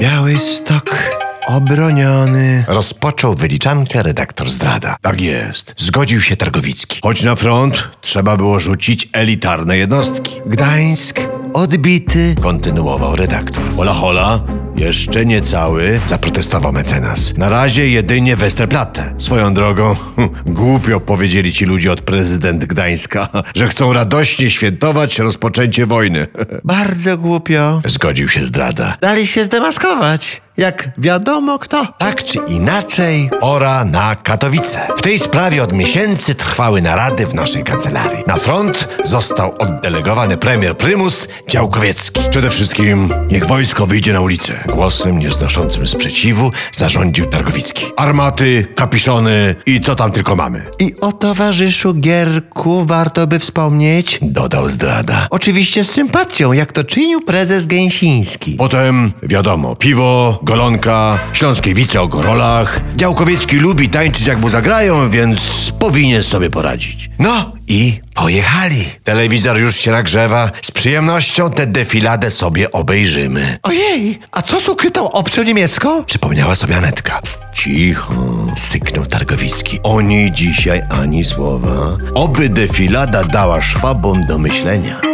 Białystok obroniony. Rozpoczął wyliczankę redaktor zdrada. Tak jest. Zgodził się Targowicki. Choć na front trzeba było rzucić elitarne jednostki. Gdańsk odbity, kontynuował redaktor. Hola hola, jeszcze nie cały. Zaprotestował mecenas. Na razie jedynie Westerplatte. Swoją drogą, głupio powiedzieli ci ludzie od prezydent Gdańska, że chcą radośnie świętować rozpoczęcie wojny. Bardzo głupio. Zgodził się zdrada. Dali się zdemaskować. Jak wiadomo kto. Tak czy inaczej, ora na Katowice. W tej sprawie od miesięcy trwały narady w naszej kancelarii. Na front został oddelegowany premier prymus Działkowiecki. Przede wszystkim niech wojsko wyjdzie na ulicę. Głosem nieznoszącym sprzeciwu zarządził Targowicki. Armaty, kapiszony i co tam tylko mamy. I o towarzyszu Gierku warto by wspomnieć, dodał zdrada. Oczywiście z sympatią, jak to czynił prezes Gęsiński. Potem, wiadomo, piwo, golonka, śląskie wice o gorolach. Działkowiecki lubi tańczyć jak mu zagrają, więc powinien sobie poradzić. No i pojechali. Telewizor już się nagrzewa. Z przyjemnością tę defiladę sobie obejrzymy. Ojej, a co z ukrytą obcą niemiecką? Przypomniała sobie Anetka. Cicho, Syknął Targowicki. oni dzisiaj ani słowa. Oby defilada dała szwabom do myślenia.